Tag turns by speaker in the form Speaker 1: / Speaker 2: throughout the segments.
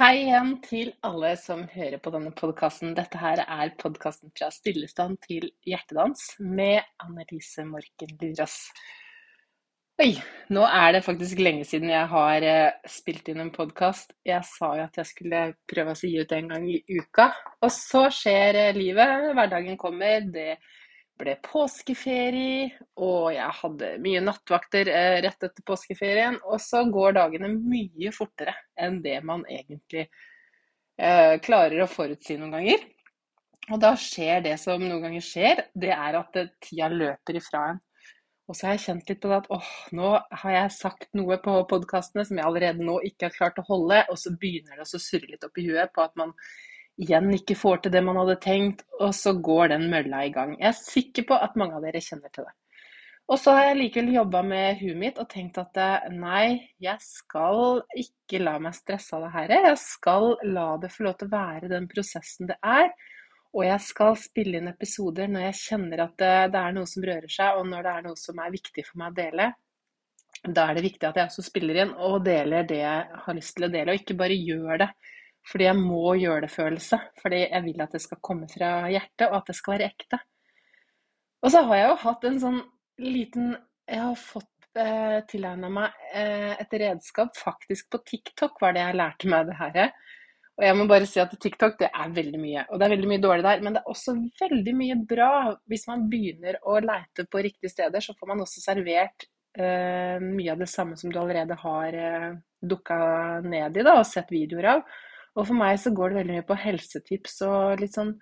Speaker 1: Hei igjen til alle som hører på denne podkasten. Dette her er podkasten fra stillestand til hjertedans med Annelise Morken Lurås. Oi, nå er det faktisk lenge siden jeg har eh, spilt inn en podkast. Jeg sa jo at jeg skulle prøve å gi ut en gang i uka. Og så skjer eh, livet. Hverdagen kommer. Det ble påskeferie, og jeg hadde mye nattvakter eh, rett etter påskeferien. Og så går dagene mye fortere enn det man egentlig eh, klarer å forutsi noen ganger. Og da skjer det som noen ganger skjer, det er at eh, tida løper ifra en. Og så har jeg kjent litt på det at åh, nå har jeg sagt noe på podkastene som jeg allerede nå ikke har klart å holde, og så begynner det å surre litt opp i huet på at man igjen ikke får til det man hadde tenkt, og så går den mølla i gang. Jeg er sikker på at mange av dere kjenner til det. Og så har jeg likevel jobba med huet mitt og tenkt at eh, nei, jeg skal ikke la meg stresse av det her. Jeg skal la det få lov til å være den prosessen det er. Og jeg skal spille inn episoder når jeg kjenner at det, det er noe som rører seg, og når det er noe som er viktig for meg å dele. Da er det viktig at jeg også spiller inn og deler det jeg har lyst til å dele, og ikke bare gjør det fordi jeg må gjøre det-følelse. Fordi jeg vil at det skal komme fra hjertet, og at det skal være ekte. Og så har jeg jo hatt en sånn liten Jeg har fått eh, tilegna meg eh, et redskap. Faktisk på TikTok var det jeg lærte meg det her. Og jeg må bare si at TikTok det er veldig mye. Og det er veldig mye dårlig der. Men det er også veldig mye bra. Hvis man begynner å leite på riktige steder, så får man også servert eh, mye av det samme som du allerede har eh, dukka ned i da, og sett videoer av. Og for meg så går det veldig mye på helsetips og litt sånn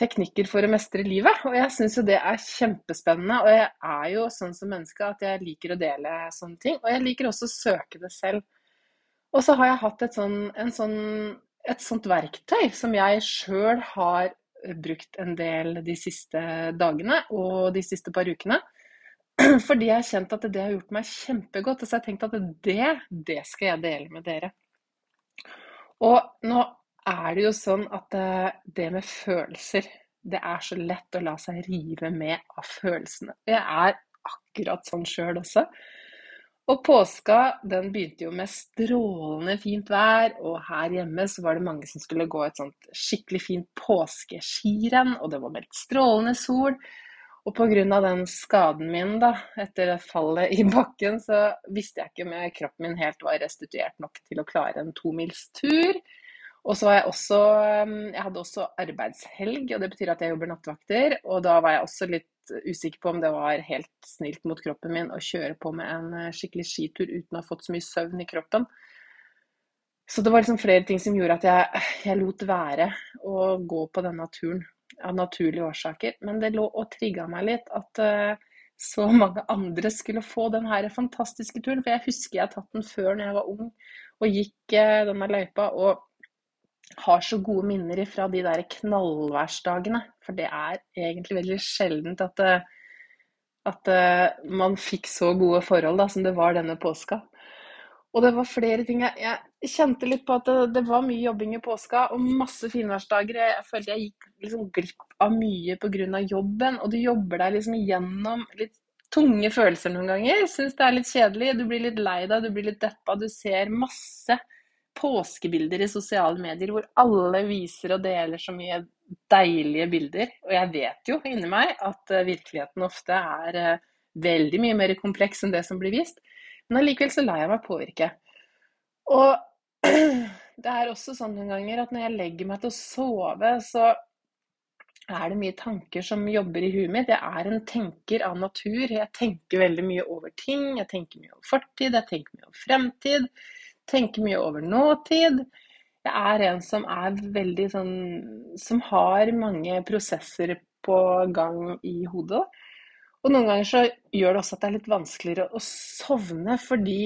Speaker 1: teknikker for å mestre livet. Og jeg syns jo det er kjempespennende. Og jeg er jo sånn som menneske at jeg liker å dele sånne ting. Og jeg liker også å søke det selv. Og så har jeg hatt et, sånn, sånn, et sånt verktøy som jeg sjøl har brukt en del de siste dagene og de siste par ukene. Fordi jeg har kjent at det har gjort meg kjempegodt. Og så har jeg tenkt at det, det skal jeg dele med dere. Og nå er det jo sånn at eh, det med følelser Det er så lett å la seg rive med av følelsene. Jeg er akkurat sånn sjøl også. Og påska den begynte jo med strålende fint vær, og her hjemme så var det mange som skulle gå et sånt skikkelig fint påskeskirenn, og det var meldt strålende sol. Og pga. den skaden min da, etter fallet i bakken, så visste jeg ikke om kroppen min helt var restituert nok til å klare en tomilstur. Og så var jeg også um, Jeg hadde også arbeidshelg, og det betyr at jeg jobber nattevakter. Og da var jeg også litt usikker på om det var helt snilt mot kroppen min å kjøre på med en eh, skikkelig skitur uten å ha fått så mye søvn i kroppen. Så det var liksom flere ting som gjorde at jeg, jeg lot være å gå på denne turen av naturlige årsaker. Men det lå og trigga meg litt at uh, så mange andre skulle få den her fantastiske turen. For jeg husker jeg har tatt den før når jeg var ung og gikk uh, denne løypa. Og har så gode minner fra de der knallværsdagene. For det er egentlig veldig sjeldent at, uh, at man fikk så gode forhold da, som det var denne påska. Og det var flere ting jeg, jeg kjente litt på at det, det, var mye jobbing i påska og masse finværsdager. Jeg følte jeg gikk liksom glipp av mye pga. jobben. Og du jobber deg liksom gjennom litt tunge følelser noen ganger. Syns det er litt kjedelig. Du blir litt lei deg, du blir litt deppa. Du ser masse påskebilder i sosiale medier hvor alle viser og deler så mye deilige bilder. Og jeg vet jo inni meg at eh, virkeligheten ofte er eh, veldig mye mer kompleks enn det som blir vist. Men allikevel så lar jeg meg påvirke. Og det er også sånn noen ganger at når jeg legger meg til å sove, så er det mye tanker som jobber i huet mitt. Jeg er en tenker av natur. Jeg tenker veldig mye over ting. Jeg tenker mye over fortid, jeg tenker mye over fremtid. Tenker mye over nåtid. Jeg er en som er veldig sånn Som har mange prosesser på gang i hodet. Og noen ganger så gjør det også at det er litt vanskeligere å sovne, fordi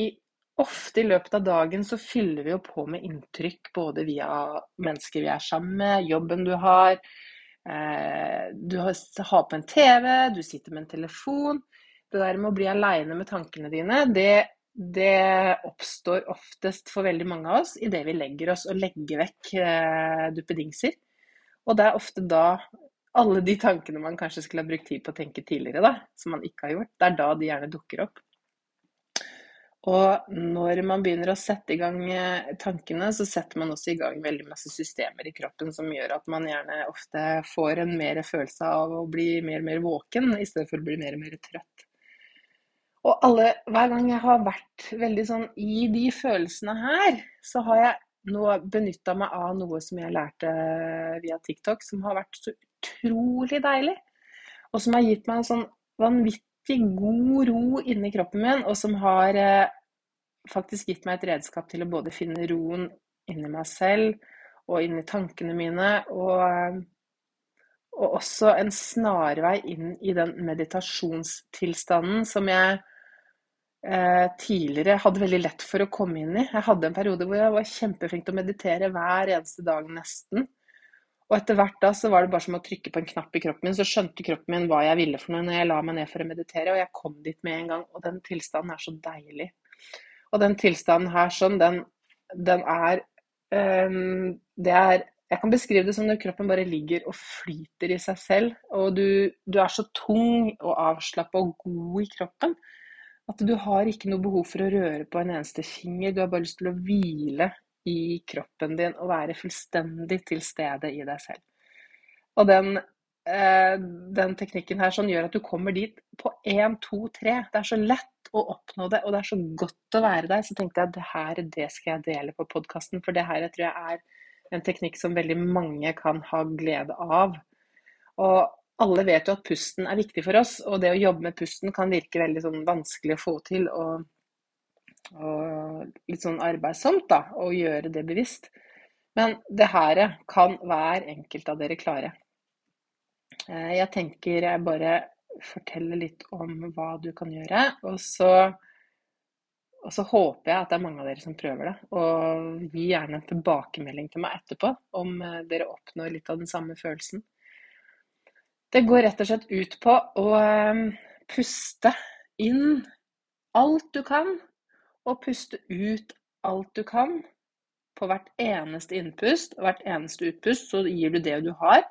Speaker 1: ofte i løpet av dagen så fyller vi jo på med inntrykk både via mennesker vi er sammen med, jobben du har, eh, du har på en TV, du sitter med en telefon. Det der med å bli aleine med tankene dine, det, det, oppstår oftest for veldig mange av oss idet vi legger oss og legger vekk eh, duppedingser. Og det er ofte da alle de tankene man kanskje skulle ha brukt tid på å tenke tidligere, da, som man ikke har gjort, det er da de gjerne dukker opp. Og når man begynner å sette i gang eh, tankene, så setter man også i gang veldig masse systemer i kroppen som gjør at man gjerne ofte får en mer følelse av å bli mer og mer våken, i stedet for å bli mer og mer trøtt. Og alle, hver gang jeg har vært veldig sånn i de følelsene her, så har jeg nå benytta meg av noe som jeg lærte via TikTok, som har vært så utrolig deilig. Og som har gitt meg en sånn vanvittig skikkelig god ro inni kroppen min, og som har eh, faktisk gitt meg et redskap til å både finne roen inni meg selv og inni tankene mine, og, eh, og også en snarvei inn i den meditasjonstilstanden som jeg eh, tidligere hadde veldig lett for å komme inn i. Jeg hadde en periode hvor jeg var kjempeflink til å meditere hver eneste dag nesten. Og etter hvert da så var det bare som å trykke på en knapp i kroppen min, så skjønte kroppen min hva jeg ville for noe når jeg la meg ned for å meditere, og jeg kom dit med en gang. Og den tilstanden er så deilig. Og den tilstanden her sånn, den, den er um, Det er Jeg kan beskrive det som når kroppen bare ligger og flyter i seg selv, og du, du er så tung og avslappa og god i kroppen at du har ikke noe behov for å røre på en eneste finger. Du har bare lyst til å hvile i kroppen din og være fullstendig til stede i deg selv. Og den, eh, den teknikken her sånn gjør at du kommer dit på én, to, tre. Det er så lett å oppnå det, og det er så godt å være der. Så tenkte jeg at det her, det skal jeg dele på podkasten, for det her jeg tror jeg er en teknikk som veldig mange kan ha glede av. Og alle vet jo at pusten er viktig for oss, og det å jobbe med pusten kan virke veldig sånn vanskelig å få til. og og litt sånn arbeidsomt da, å gjøre det bevisst. Men det her kan hver enkelt av dere klare. Eh, jeg tenker jeg bare forteller litt om hva du kan gjøre. Og så, og så, håper jeg at det er mange av dere som prøver det. Og gi gjerne en tilbakemelding til meg etterpå om eh, dere oppnår litt av den samme følelsen. Det går rett og slett ut på å eh, puste inn alt du kan og puste ut alt du kan på hvert eneste innpust og hvert eneste utpust. Så gir du det du har.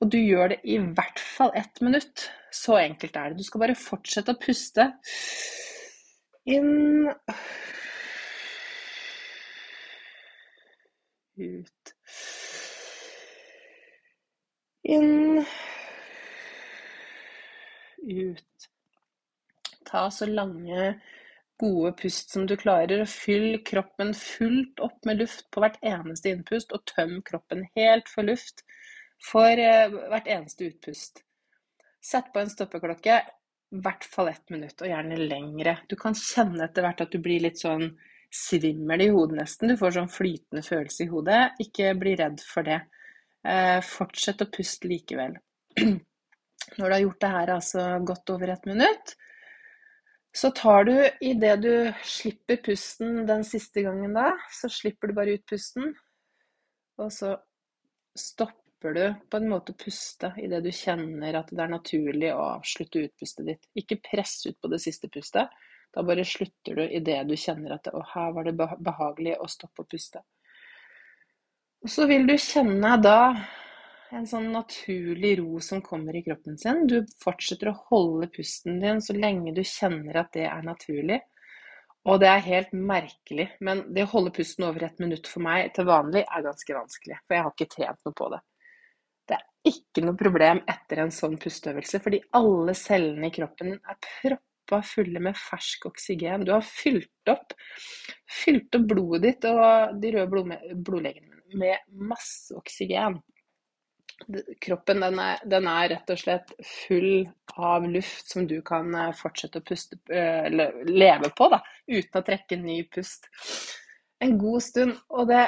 Speaker 1: Og du gjør det i hvert fall ett minutt. Så enkelt er det. Du skal bare fortsette å puste. Inn Ut. Inn Ut. Ta så lange gode pust som du klarer. og Fyll kroppen fullt opp med luft på hvert eneste innpust, og tøm kroppen helt for luft for eh, hvert eneste utpust. Sett på en stoppeklokke, i hvert fall ett minutt, og gjerne lengre. Du kan kjenne etter hvert at du blir litt sånn svimmel i hodet nesten. Du får sånn flytende følelse i hodet. Ikke bli redd for det. Eh, fortsett å puste likevel. Når du har gjort det her altså godt over ett minutt, så tar du idet du slipper pusten den siste gangen da, så slipper du bare ut pusten. Og så stopper du på en måte å puste idet du kjenner at det er naturlig å avslutte utpustet ditt. Ikke press ut på det siste pustet. Da bare slutter du idet du kjenner at å, her var det behagelig å stoppe å puste. Og så vil du kjenne da en sånn naturlig ro som kommer i kroppen sin. Du fortsetter å holde pusten din så lenge du kjenner at det er naturlig. Og det er helt merkelig, men det å holde pusten over et minutt for meg til vanlig er ganske vanskelig. For jeg har ikke trent noe på det. Det er ikke noe problem etter en sånn pusteøvelse, fordi alle cellene i kroppen er proppa fulle med fersk oksygen. Du har fylt opp, fylt opp blodet ditt og de røde blodlegemene med masse oksygen kroppen den er, den er, rett og slett full av luft som du kan eh, fortsette å puste, eh, leve på da, uten å trekke ny pust en god stund. Og det,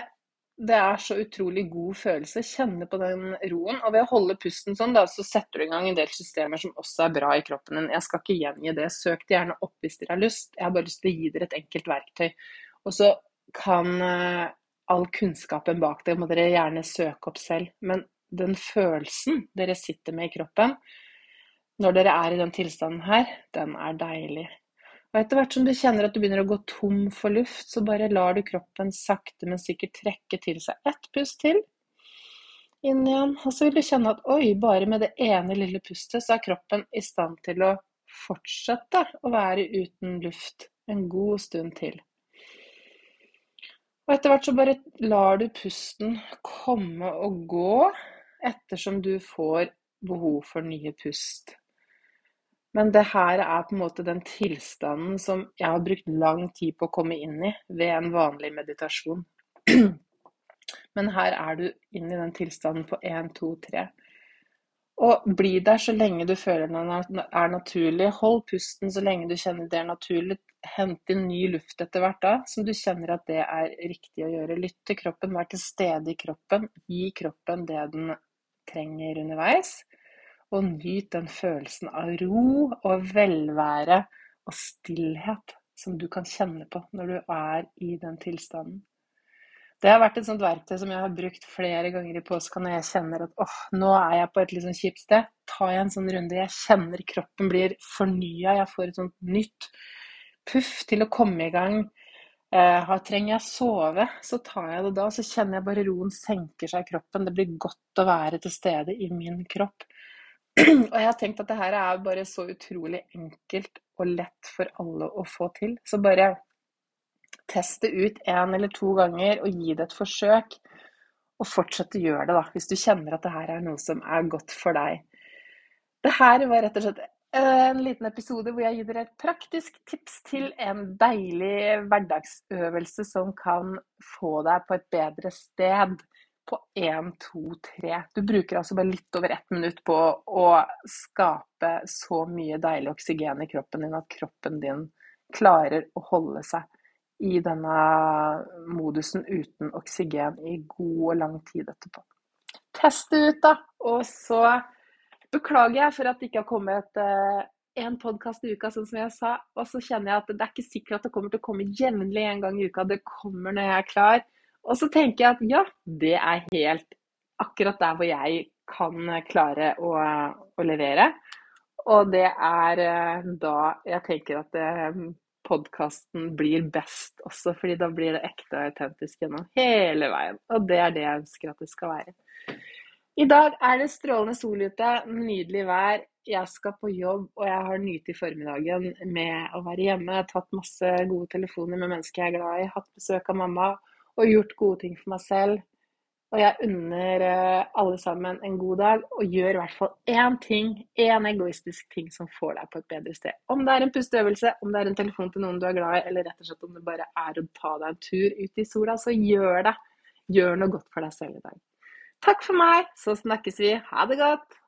Speaker 1: det, er så utrolig god følelse. Kjenne på den roen. Og ved å holde pusten sånn, da, så setter du i gang en del systemer som også er bra i kroppen din. Jeg skal ikke gjengi det. Søk det gjerne opp hvis dere har lyst. Jeg har bare lyst til å gi dere et enkelt verktøy. Og så kan uh, all kunnskapen bak det må dere gjerne søke opp selv. Men den følelsen dere sitter med i kroppen når dere er i den tilstanden her, den er deilig. Og etter hvert som du kjenner at du begynner å gå tom for luft, så bare lar du kroppen sakte, men sikkert trekke til seg ett pust til. Inn igjen. Og så vil du kjenne at oi, bare med det ene lille pustet, så er kroppen i stand til å fortsette å være uten luft en god stund til. Og etter hvert så bare lar du pusten komme og gå ettersom du får behov for nye pust. Men det her er på en måte den tilstanden som jeg har brukt lang tid på å komme inn i ved en vanlig meditasjon. Men her er du inn i den tilstanden på 1, 2, 3. Og bli der så lenge du føler den er naturlig. Hold pusten så lenge du kjenner det er naturlig. Hent inn ny luft etter hvert da, som du kjenner at det er riktig å gjøre. Lytt til kroppen, vær til stede i kroppen. Gi kroppen det den trenger underveis. Og nyt den følelsen av ro og velvære og stillhet som du kan kjenne på når du er i den tilstanden. Det har vært et sånt verktøy som jeg har brukt flere ganger i påska når jeg kjenner at åh, nå er jeg på et litt sånn kjipt sted. Tar jeg en sånn runde. Jeg kjenner kroppen blir fornya. Jeg får et sånt nytt puff til å komme i gang. Eh, trenger jeg sove, så tar jeg det da. Så kjenner jeg bare roen senker seg i kroppen. Det blir godt å være til stede i min kropp. Og jeg har tenkt at det her er bare så utrolig enkelt og lett for alle å få til. Så bare Test det ut én eller to ganger og gi det et forsøk. Og fortsett å gjøre det, da, hvis du kjenner at det her er noe som er godt for deg. Det her var rett og slett en liten episode hvor jeg gir dere et praktisk tips til en deilig hverdagsøvelse som kan få deg på et bedre sted på 1, 2, 3. Du bruker altså bare litt over ett minutt på å skape så mye deilig oksygen i kroppen din at kroppen din klarer å holde seg i denne modusen uten oksygen i god og lang tid etterpå. Test det ut, da. Og så beklager jeg for at det ikke har kommet eh, podkast i uka, sånn som jeg sa. Og så kjenner jeg at det er ikke sikkert at det kommer til å komme jevnlig en gang i uka. Det kommer når jeg er klar. Og så tenker jeg at ja, det er helt akkurat der hvor jeg kan klare å, å levere. Og det er eh, da jeg tenker at eh, podkasten blir best også, fordi da blir det ekte og autentisk gjennom hele veien. Og det er det jeg ønsker at det skal være. I dag er det strålende sol ute, nydelig vær. Jeg skal på jobb, og jeg har nytt i formiddagen med å være hjemme. Jeg har tatt masse gode telefoner med mennesker jeg er glad i, hatt besøk av mamma og gjort gode ting for meg selv. Og jeg unner eh, alle sammen en god dag, og gjør i hvert fall én ting, én egoistisk ting som får deg på et bedre sted. Om det er en pusteøvelse, om det er en telefon til noen du er glad i, eller rett og slett om det bare er å ta deg en tur ut i sola, så gjør det. Gjør noe godt for deg selv i dag. Takk for meg, så snakkes vi. Ha det godt!